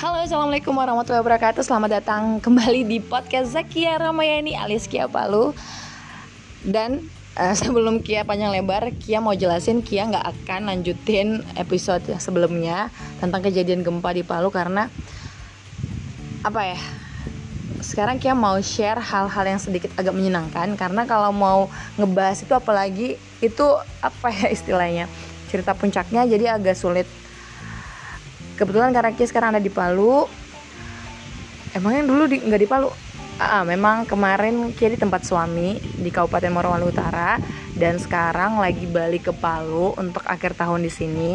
Halo, assalamualaikum warahmatullahi wabarakatuh. Selamat datang kembali di podcast Zakia Ramayani alias Kia Palu. Dan uh, sebelum Kia panjang lebar, Kia mau jelasin Kia nggak akan lanjutin episode sebelumnya tentang kejadian gempa di Palu karena apa ya? Sekarang Kia mau share hal-hal yang sedikit agak menyenangkan karena kalau mau ngebahas itu apalagi itu apa ya istilahnya cerita puncaknya jadi agak sulit kebetulan karena Kia sekarang ada di Palu. Emangnya dulu di, nggak di Palu? Ah, memang kemarin Kia di tempat suami di Kabupaten Morowali Utara dan sekarang lagi balik ke Palu untuk akhir tahun di sini.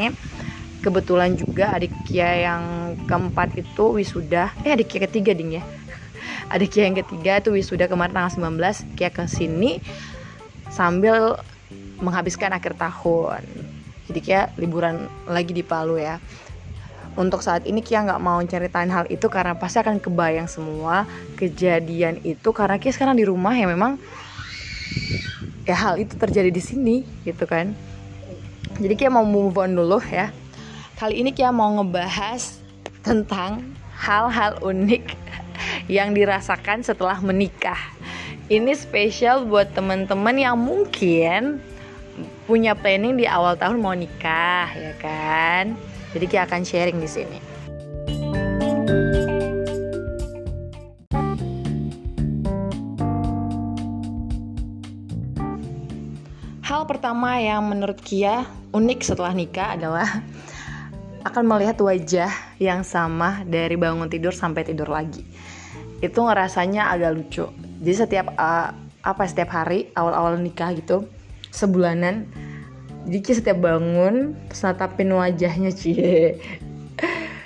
Kebetulan juga adik Kia yang keempat itu wisuda eh adik Kia ketiga ding ya. Adik Kia yang ketiga itu wisuda kemarin tanggal 19 Kia ke sini sambil menghabiskan akhir tahun. Jadi Kia liburan lagi di Palu ya untuk saat ini Kia nggak mau ceritain hal itu karena pasti akan kebayang semua kejadian itu karena Kia sekarang di rumah ya memang ya hal itu terjadi di sini gitu kan. Jadi Kia mau move on dulu ya. Kali ini Kia mau ngebahas tentang hal-hal unik yang dirasakan setelah menikah. Ini spesial buat teman-teman yang mungkin punya planning di awal tahun mau nikah ya kan jadi kita akan sharing di sini. Hal pertama yang menurut Kia unik setelah nikah adalah akan melihat wajah yang sama dari bangun tidur sampai tidur lagi. Itu ngerasanya agak lucu. Jadi setiap uh, apa setiap hari awal-awal nikah gitu sebulanan jadi setiap bangun terus natapin wajahnya cie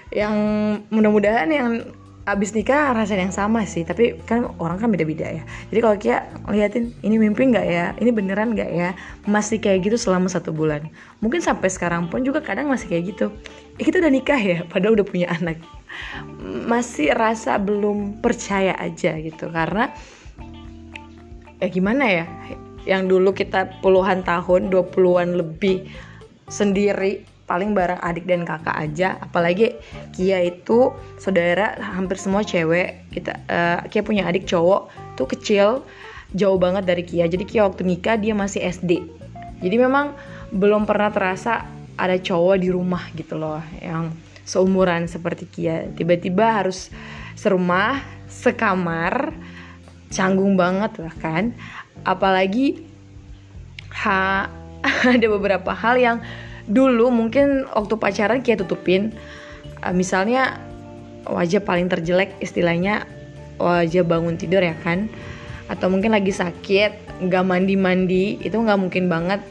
yang mudah-mudahan yang abis nikah rasanya yang sama sih tapi kan orang kan beda-beda ya. Jadi kalau Kia liatin ini mimpi nggak ya? Ini beneran nggak ya? Masih kayak gitu selama satu bulan. Mungkin sampai sekarang pun juga kadang masih kayak gitu. Eh, kita udah nikah ya? Padahal udah punya anak. Masih rasa belum percaya aja gitu karena ya gimana ya yang dulu kita puluhan tahun 20-an lebih sendiri paling bareng adik dan kakak aja. Apalagi Kia itu saudara hampir semua cewek kita uh, Kia punya adik cowok tuh kecil jauh banget dari Kia. Jadi Kia waktu nikah dia masih SD jadi memang belum pernah terasa ada cowok di rumah gitu loh yang seumuran seperti Kia. Tiba-tiba harus serumah sekamar canggung banget lah kan apalagi ha ada beberapa hal yang dulu mungkin waktu pacaran kayak tutupin. Uh, misalnya wajah paling terjelek istilahnya wajah bangun tidur ya kan? Atau mungkin lagi sakit nggak mandi mandi itu nggak mungkin banget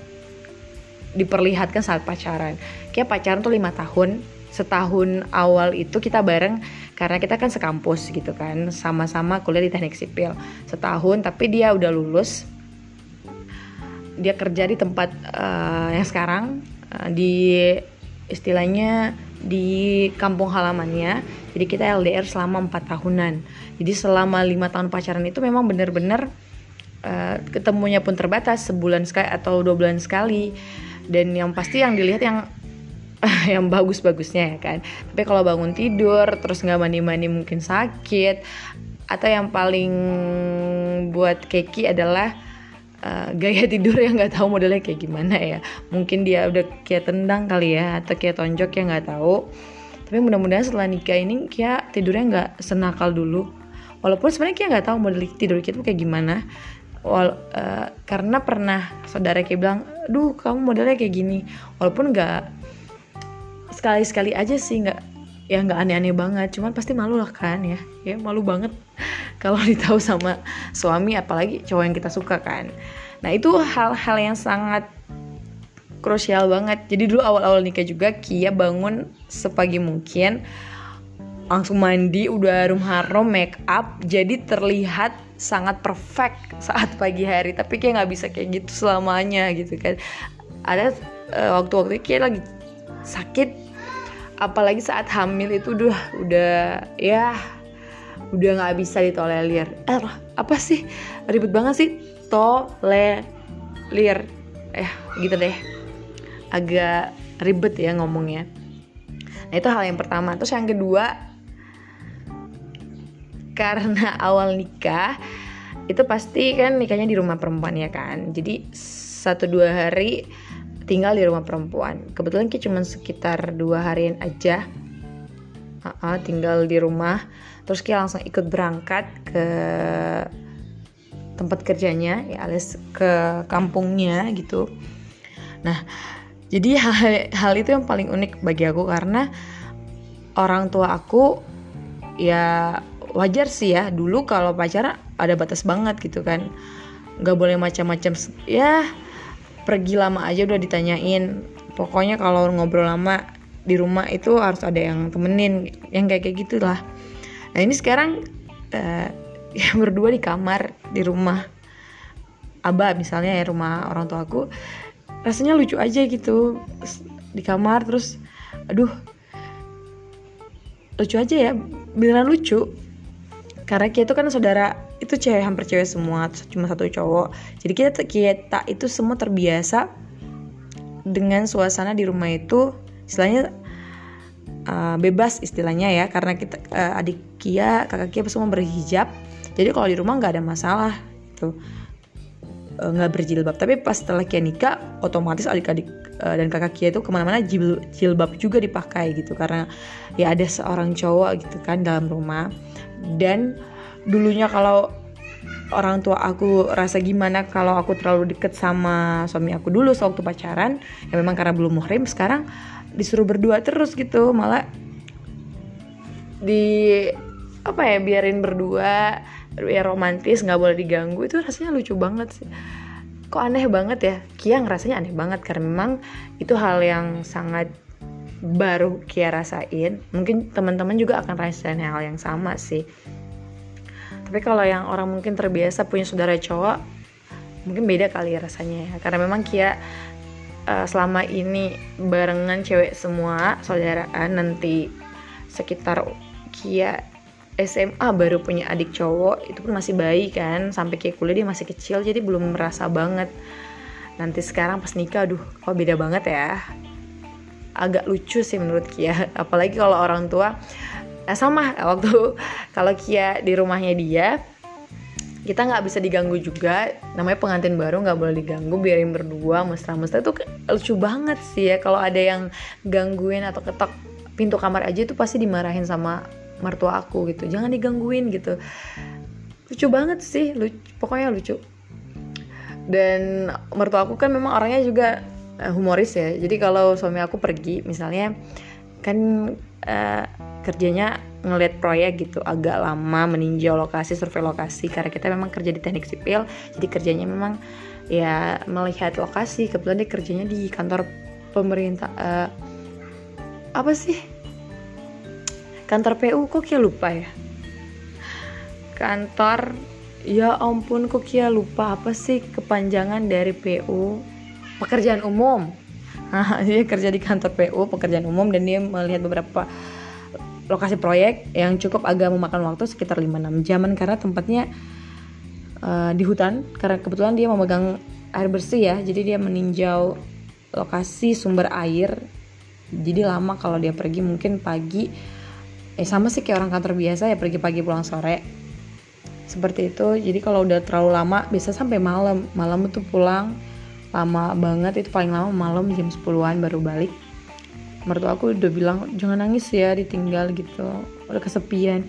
diperlihatkan saat pacaran. Kayak pacaran tuh lima tahun setahun awal itu kita bareng karena kita kan sekampus gitu kan. Sama-sama kuliah di teknik sipil. Setahun tapi dia udah lulus. Dia kerja di tempat uh, yang sekarang uh, di istilahnya di kampung halamannya. Jadi kita LDR selama empat tahunan. Jadi selama lima tahun pacaran itu memang benar-benar uh, ketemunya pun terbatas sebulan sekali atau dua bulan sekali. Dan yang pasti yang dilihat yang yang bagus-bagusnya ya kan? Tapi kalau bangun tidur terus nggak mandi-mandi mungkin sakit. Atau yang paling buat keki adalah uh, gaya tidur yang nggak tahu modelnya kayak gimana ya. Mungkin dia udah kayak tendang kali ya atau kayak tonjok yang nggak tahu. Tapi mudah-mudahan setelah nikah ini kayak tidurnya nggak senakal dulu. Walaupun sebenarnya kayak nggak tahu model tidur kita kayak gimana. Wal, uh, karena pernah saudara kayak bilang, duh kamu modelnya kayak gini, walaupun nggak sekali-sekali aja sih nggak ya nggak aneh-aneh banget. Cuman pasti malu lah kan ya. Ya malu banget kalau ditahu sama suami apalagi cowok yang kita suka kan. Nah itu hal-hal yang sangat krusial banget. Jadi dulu awal-awal nikah juga Kia bangun sepagi mungkin langsung mandi udah harum harum make up jadi terlihat sangat perfect saat pagi hari. Tapi kayak nggak bisa kayak gitu selamanya gitu kan. Ada uh, waktu-waktu kayak lagi sakit apalagi saat hamil itu udah udah ya udah nggak bisa ditolerir. Eh apa sih? Ribet banget sih tolerir. Eh gitu deh. Agak ribet ya ngomongnya. Nah itu hal yang pertama. Terus yang kedua karena awal nikah itu pasti kan nikahnya di rumah perempuan ya kan. Jadi satu dua hari tinggal di rumah perempuan. Kebetulan kita cuma sekitar dua harian aja. Uh -uh, tinggal di rumah. Terus kita langsung ikut berangkat ke tempat kerjanya ya alias ke kampungnya gitu. Nah jadi hal, hal itu yang paling unik bagi aku karena orang tua aku ya wajar sih ya dulu kalau pacaran ada batas banget gitu kan. Nggak boleh macam-macam ya pergi lama aja udah ditanyain. Pokoknya kalau ngobrol lama di rumah itu harus ada yang temenin yang kayak kayak gitulah. Nah ini sekarang uh, ya berdua di kamar di rumah abah misalnya ya rumah orang tua aku rasanya lucu aja gitu di kamar terus aduh lucu aja ya beneran lucu. Karena kita itu kan saudara itu cewek hampir cewek semua cuma satu cowok. Jadi kita kita itu semua terbiasa dengan suasana di rumah itu istilahnya uh, bebas istilahnya ya karena kita uh, adik Kia kakak Kia semua berhijab. Jadi kalau di rumah nggak ada masalah itu uh, nggak berjilbab. Tapi pas setelah Kia nikah otomatis adik-adik uh, dan kakak Kia itu ke mana-mana jil, jilbab juga dipakai gitu. Karena ya ada seorang cowok gitu kan dalam rumah. Dan dulunya kalau orang tua aku rasa gimana kalau aku terlalu deket sama suami aku dulu sewaktu pacaran ya memang karena belum muhrim sekarang disuruh berdua terus gitu. Malah di apa ya biarin berdua ya romantis nggak boleh diganggu. Itu rasanya lucu banget sih. Kok aneh banget ya? Kia ngerasanya aneh banget karena memang itu hal yang sangat baru Kia rasain. Mungkin teman-teman juga akan rasain hal yang sama sih tapi kalau yang orang mungkin terbiasa punya saudara cowok mungkin beda kali ya rasanya ya. Karena memang Kia uh, selama ini barengan cewek semua saudaraan nanti sekitar Kia SMA baru punya adik cowok itu pun masih bayi kan. Sampai Kia kuliah dia masih kecil jadi belum merasa banget. Nanti sekarang pas nikah aduh kok beda banget ya. Agak lucu sih menurut Kia. Apalagi kalau orang tua nah, sama waktu kalau Kia di rumahnya dia kita nggak bisa diganggu juga. Namanya pengantin baru nggak boleh diganggu biarin berdua mesra-mesra. Itu lucu banget sih ya kalau ada yang gangguin atau ketok pintu kamar aja itu pasti dimarahin sama mertua aku gitu. Jangan digangguin gitu. Lucu banget sih lucu, pokoknya lucu. Dan mertua aku kan memang orangnya juga eh, humoris ya. Jadi kalau suami aku pergi misalnya kan uh, kerjanya ngeliat proyek gitu agak lama meninjau lokasi survei lokasi karena kita memang kerja di teknik sipil jadi kerjanya memang ya melihat lokasi. Kebetulan dia kerjanya di kantor pemerintah uh, apa sih? Kantor PU kok kia lupa ya? Kantor ya ampun kok kia lupa? Apa sih kepanjangan dari PU pekerjaan umum. Dia kerja di kantor PU pekerjaan umum dan dia melihat beberapa lokasi proyek yang cukup agak memakan waktu sekitar 5-6 jaman karena tempatnya uh, di hutan. Karena kebetulan dia memegang air bersih ya jadi dia meninjau lokasi sumber air. Jadi lama kalau dia pergi mungkin pagi eh sama sih kayak orang kantor biasa ya pergi pagi pulang sore. Seperti itu. Jadi kalau udah terlalu lama bisa sampai malam. Malam itu pulang lama banget itu paling lama malam jam 10-an baru balik mertua aku udah bilang jangan nangis ya ditinggal gitu. Udah kesepian.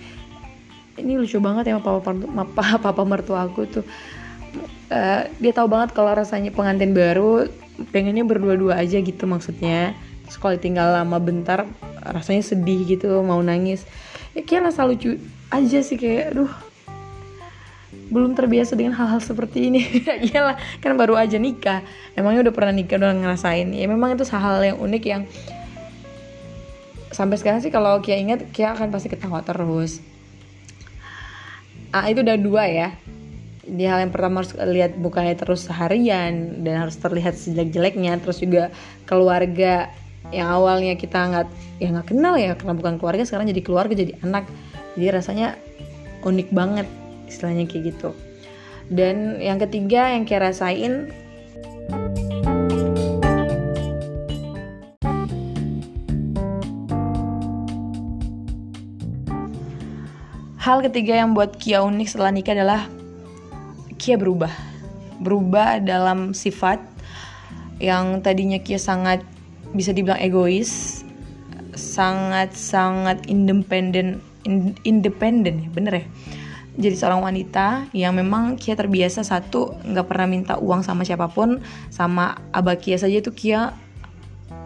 Ini lucu banget ya papa papa papa mertua aku tuh uh, dia tahu banget kalau rasanya pengantin baru pengennya berdua-dua aja gitu maksudnya. Sekolah tinggal lama bentar rasanya sedih gitu mau nangis. Ya kayak rasa lucu aja sih kayak aduh belum terbiasa dengan hal-hal seperti ini. Iyalah kan baru aja nikah. Emangnya udah pernah nikah udah ngerasain. Ya memang itu hal yang unik yang sampai sekarang sih kalau Kia ingat Kia akan pasti ketawa terus. Ah itu udah dua ya. Di hal yang pertama harus lihat bukanya terus seharian dan harus terlihat sejelek-jeleknya terus juga keluarga yang awalnya kita nggak ya nggak kenal ya karena bukan keluarga sekarang jadi keluarga jadi anak. Jadi rasanya unik banget istilahnya kayak gitu. Dan yang ketiga yang kayak rasain hal ketiga yang buat Kia unik setelah nikah adalah Kia berubah. Berubah dalam sifat yang tadinya Kia sangat bisa dibilang egois sangat sangat independen independen ya bener ya? Jadi seorang wanita yang memang Kia terbiasa satu nggak pernah minta uang sama siapa pun sama abah Kia saja itu Kia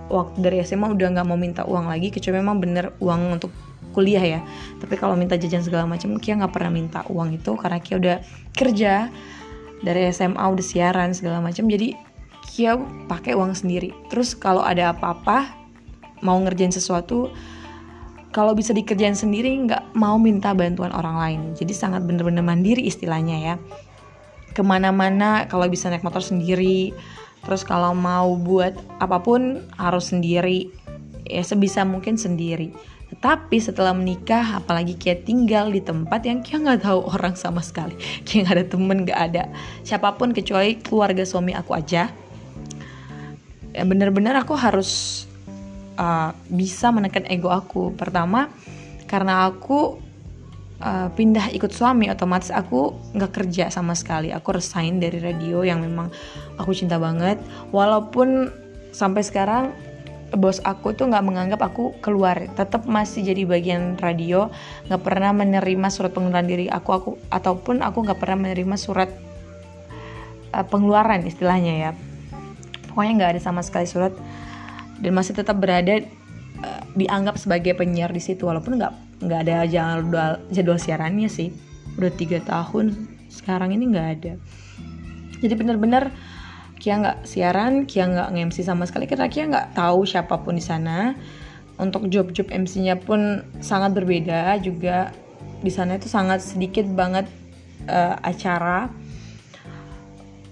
waktu dari SMA udah nggak mau minta uang lagi kecuali memang bener uang untuk kuliah ya. Tapi kalau minta jajan segala macam Kia nggak pernah minta uang itu karena Kia udah kerja dari SMA udah siaran segala macam. Jadi Kia pakai uang sendiri. Terus kalau ada apa-apa mau ngerjain sesuatu kalau bisa dikerjain sendiri nggak mau minta bantuan orang lain. Jadi sangat bener-bener mandiri istilahnya ya. Ke mana-mana kalau bisa naik motor sendiri terus kalau mau buat apa pun harus sendiri. Ya sebisa mungkin sendiri tetapi setelah menikah apalagi Kia tinggal di tempat yang Kia nggak tahu orang sama sekali. Kia nggak ada temen nggak ada siapa pun kecuali keluarga suami aku aja. Bener-bener aku harus uh, bisa menekan ego aku. Pertama karena aku uh, pindah ikut suami otomatis aku nggak kerja sama sekali. Aku resign dari radio yang memang aku cinta banget. Walaupun sampai sekarang bos aku tuh nggak menganggap aku keluar tetap masih jadi bagian radio nggak pernah menerima surat pengunduran diri aku aku ataupun aku nggak pernah menerima surat uh, pengeluaran istilahnya ya. Pokoknya nggak ada sama sekali surat dan masih tetap berada uh, dianggap sebagai penyiar di situ walaupun nggak nggak ada jadwal jadwal siarannya sih. Udah tiga tahun sekarang ini nggak ada. Jadi benar-benar Kia nggak siaran, Kia nggak nge-MC sama sekali karena Kia nggak tahu siapa pun di sana. Untuk job-job MC-nya pun sangat berbeda juga. Di sana itu sangat sedikit banget uh, acara.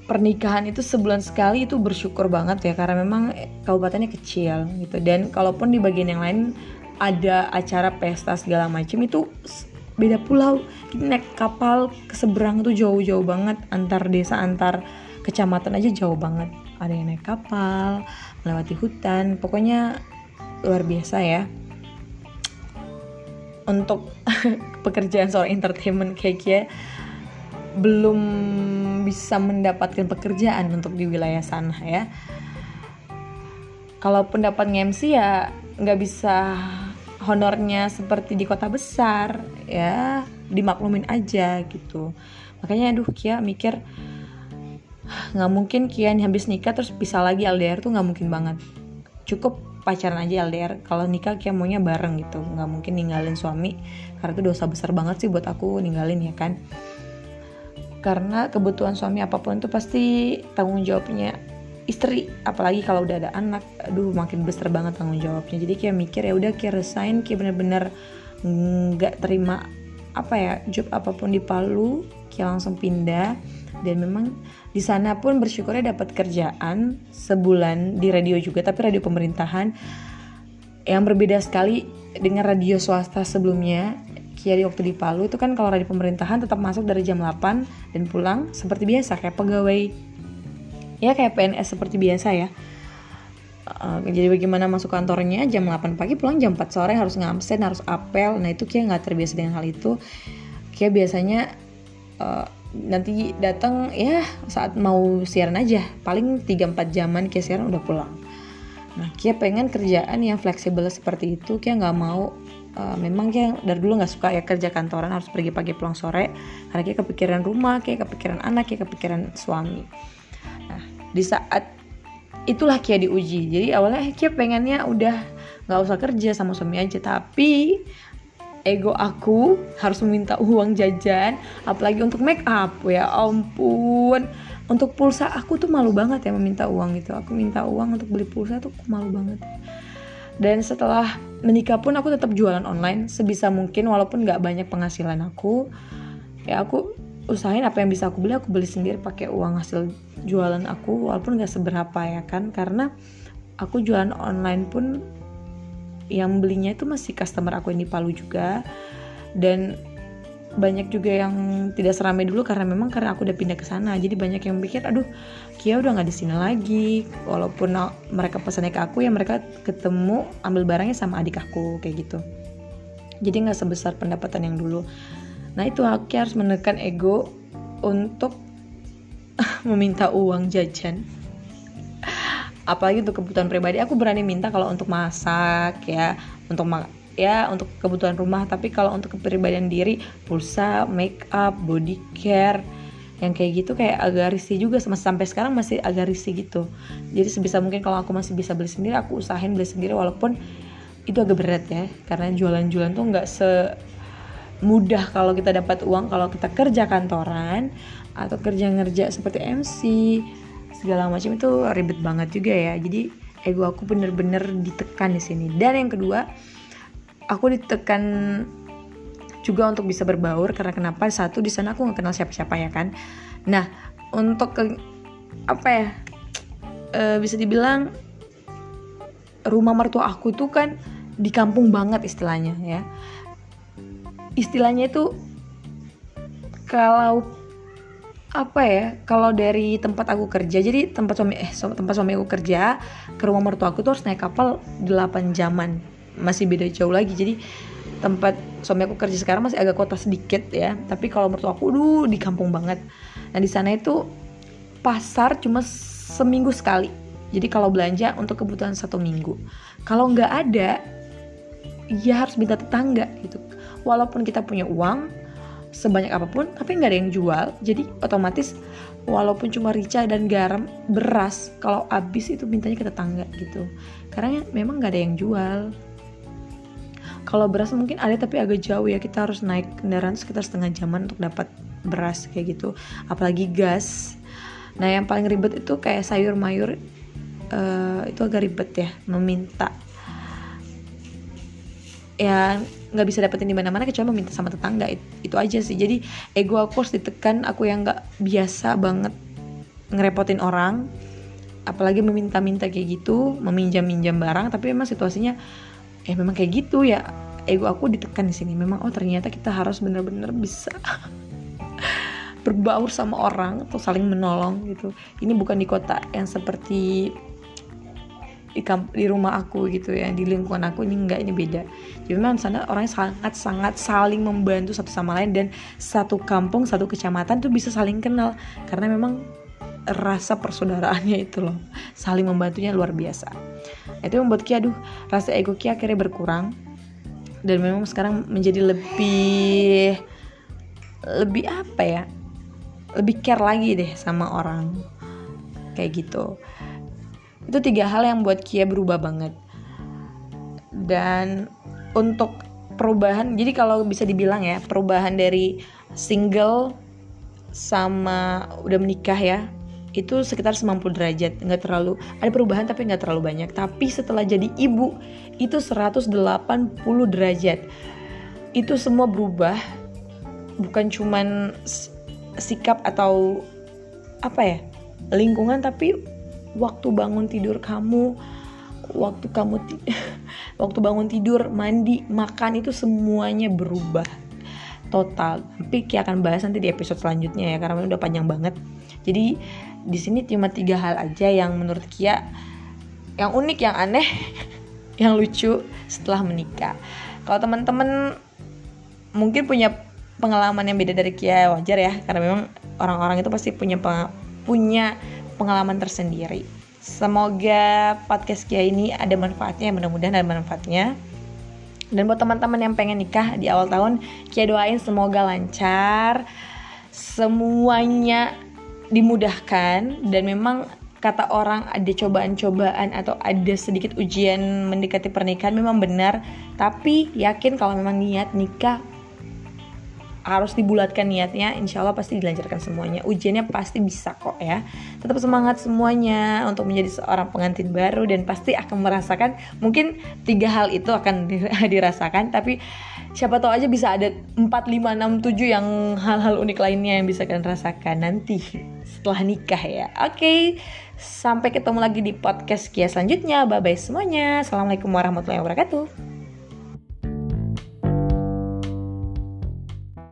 Pernikahan itu sebulan sekali itu bersyukur banget ya karena memang kabupatennya kecil gitu. Dan kalaupun di bagian yang lain ada acara pesta segala macam itu beda pulau. Kita naik kapal ke seberang itu jauh-jauh banget antar desa antar kecamatan aja jauh banget. Ada yang naik kapal melewati hutan pokoknya luar biasa ya. Untuk pekerjaan seorang entertainment kayak kia belum bisa mendapatkan pekerjaan untuk di wilayah sana ya. Kalaupun dapat nge-MC ya nggak bisa honornya seperti di kota besar ya dimaklumin aja gitu. Makanya aduh Kia mikir nggak mungkin Kia habis nikah terus bisa lagi LDR tuh nggak mungkin banget. Cukup pacaran aja LDR kalau nikah Kia maunya bareng gitu. Nggak mungkin ninggalin suami karena itu dosa besar banget sih buat aku ninggalin ya kan? Karena kebutuhan suami apa pun itu pasti tanggung jawabnya istri. Apalagi kalau udah ada anak aduh makin besar banget tanggung jawabnya. Jadi kayak mikir ya udah kayak resign. Kayak bener-bener nggak terima apa ya job apa pun di Palu kayak langsung pindah dan memang di sana pun bersyukurnya dapat kerjaan sebulan di radio juga tapi radio pemerintahan yang berbeda sekali dengan radio swasta sebelumnya Kia di waktu di Palu. Itu kan kalau di pemerintahan tetap masuk dari jam 8 dan pulang seperti biasa kayak pegawai. Ya kayak PNS seperti biasa ya. Uh, jadi bagaimana masuk kantornya? Jam 8 pagi pulang jam 4 sore harus ngamsen harus apel. Nah itu Kia nggak terbiasa dengan hal itu. Kia biasanya uh, nanti datang ya saat mau siaran aja. Paling 3-4 jaman Kia siaran udah pulang. Nah Kia pengen kerjaan yang fleksibel seperti itu. Kia nggak mau uh, memang kayak dari dulu nggak suka ya kerja kantoran harus pergi pagi pulang sore. Karena kayak kepikiran rumah kayak kepikiran anak kayak kepikiran suami. Nah di saat itulah Kia diuji. Jadi awalnya Kia pengennya udah nggak usah kerja sama suami aja. Tapi ego aku harus meminta uang jajan apalagi untuk make up. Ya ampun. Untuk pulsa aku tuh malu banget ya meminta uang gitu. Aku minta uang untuk beli pulsa tuh malu banget. Dan setelah menikah pun aku tetap jualan online sebisa mungkin walaupun nggak banyak penghasilan aku. Ya aku usahain apa yang bisa aku beli aku beli sendiri pakai uang hasil jualan aku walaupun nggak seberapa ya kan. Karena aku jualan online pun yang belinya itu masih customer aku yang di Palu juga. Dan banyak juga yang tidak seramai dulu karena memang karena aku udah pindah ke sana. Jadi banyak yang pikir aduh Kia udah nggak di sini lagi. Walaupun mereka pesannya ke aku ya mereka ketemu ambil barangnya sama adik aku kayak gitu. Jadi nggak sebesar pendapatan yang dulu. Nah itu aku harus menekan ego untuk meminta uang jajan apalagi untuk kebutuhan pribadi aku berani minta kalau untuk masak ya untuk ma ya untuk kebutuhan rumah. Tapi kalau untuk kepribadian diri pulsa make up body care yang kayak gitu kayak agak risih juga sama sampai sekarang masih agak risih gitu. Jadi sebisa mungkin kalau aku masih bisa beli sendiri aku usahain beli sendiri walaupun itu agak berat ya. Karena jualan-jualan tuh nggak se mudah kalau kita dapat uang. Kalau kita kerja kantoran atau kerja ngerja seperti MC segala macam itu ribet banget juga ya. Jadi ego aku bener-bener ditekan di sini. Dan yang kedua aku ditekan juga untuk bisa berbaur karena kenapa? Satu di sana aku nggak kenal siapa-siapa ya kan? Nah untuk ke, apa ya e, bisa dibilang rumah mertua aku itu kan di kampung banget istilahnya ya. Istilahnya itu kalau apa ya kalau dari tempat aku kerja jadi tempat suami eh tempat suami aku kerja ke rumah mertua aku tuh harus naik kapal 8 jaman. Masih beda jauh lagi jadi tempat suami aku kerja sekarang masih agak kota sedikit ya. Tapi kalau mertua aku duh di kampung banget. Nah di sana itu pasar cuma seminggu sekali. Jadi kalau belanja untuk kebutuhan satu minggu. Kalau nggak ada ya harus minta tetangga gitu. Walaupun kita punya uang sebanyak apa pun tapi nggak ada yang jual. Jadi otomatis walaupun cuma rica dan garam beras kalau habis itu mintanya ke tetangga gitu. Karena memang nggak ada yang jual. Kalau beras mungkin ada tapi agak jauh ya. Kita harus naik kendaraan sekitar setengah jaman untuk dapat beras kayak gitu. Apalagi gas. Nah yang paling ribet itu kayak sayur mayur. Uh, itu agak ribet ya meminta ya nggak bisa dapetin di mana-mana kecuali meminta sama tetangga itu, aja sih. Jadi ego aku harus ditekan aku yang nggak biasa banget ngerepotin orang. Apalagi meminta-minta kayak gitu meminjam-minjam barang tapi memang situasinya eh memang kayak gitu ya. Ego aku ditekan di sini. Memang oh ternyata kita harus bener-bener bisa berbaur sama orang atau saling menolong gitu. Ini bukan di kota yang seperti di, di rumah aku gitu ya di lingkungan aku ini enggak ini beda. Jadi memang sana orang sangat sangat saling membantu satu sama lain dan satu kampung satu kecamatan tuh bisa saling kenal. Karena memang rasa persaudaraannya itu loh saling membantunya luar biasa. Itu membuat Kia aduh rasa ego Kia akhirnya berkurang. Dan memang sekarang menjadi lebih lebih apa ya lebih care lagi deh sama orang. Kayak gitu itu tiga hal yang buat Kia berubah banget. Dan untuk perubahan jadi kalau bisa dibilang ya perubahan dari single sama udah menikah ya itu sekitar 90 derajat. Nggak terlalu ada perubahan tapi nggak terlalu banyak. Tapi setelah jadi ibu itu 180 derajat. Itu semua berubah bukan cuman sikap atau apa ya lingkungan tapi waktu bangun tidur kamu waktu kamu waktu bangun tidur mandi makan itu semuanya berubah. Total. Tapi Kia akan bahas nanti di episode selanjutnya ya karena ini udah panjang banget. Jadi di sini cuma tiga hal aja yang menurut Kia yang unik yang aneh yang lucu setelah menikah. Kalau teman-teman mungkin punya pengalaman yang beda dari Kia wajar ya. Karena memang orang-orang itu pasti punya punya pengalaman tersendiri. Semoga podcast Kia ini ada manfaatnya, mudah-mudahan ada manfaatnya. Dan buat teman-teman yang pengen nikah di awal tahun, Kia doain semoga lancar, semuanya dimudahkan dan memang kata orang ada cobaan-cobaan atau ada sedikit ujian mendekati pernikahan memang benar tapi yakin kalau memang niat nikah harus dibulatkan niatnya insya Allah pasti dilancarkan semuanya. Ujiannya pasti bisa kok ya. Tetap semangat semuanya untuk menjadi seorang pengantin baru dan pasti akan merasakan mungkin tiga hal itu akan dirasakan tapi siapa tahu aja bisa ada 4, 5, 6, 7 yang hal-hal unik lainnya yang bisa kalian rasakan nanti setelah nikah ya. Oke okay, sampai ketemu lagi di podcast Kia selanjutnya. Bye bye semuanya. Assalamualaikum warahmatullahi wabarakatuh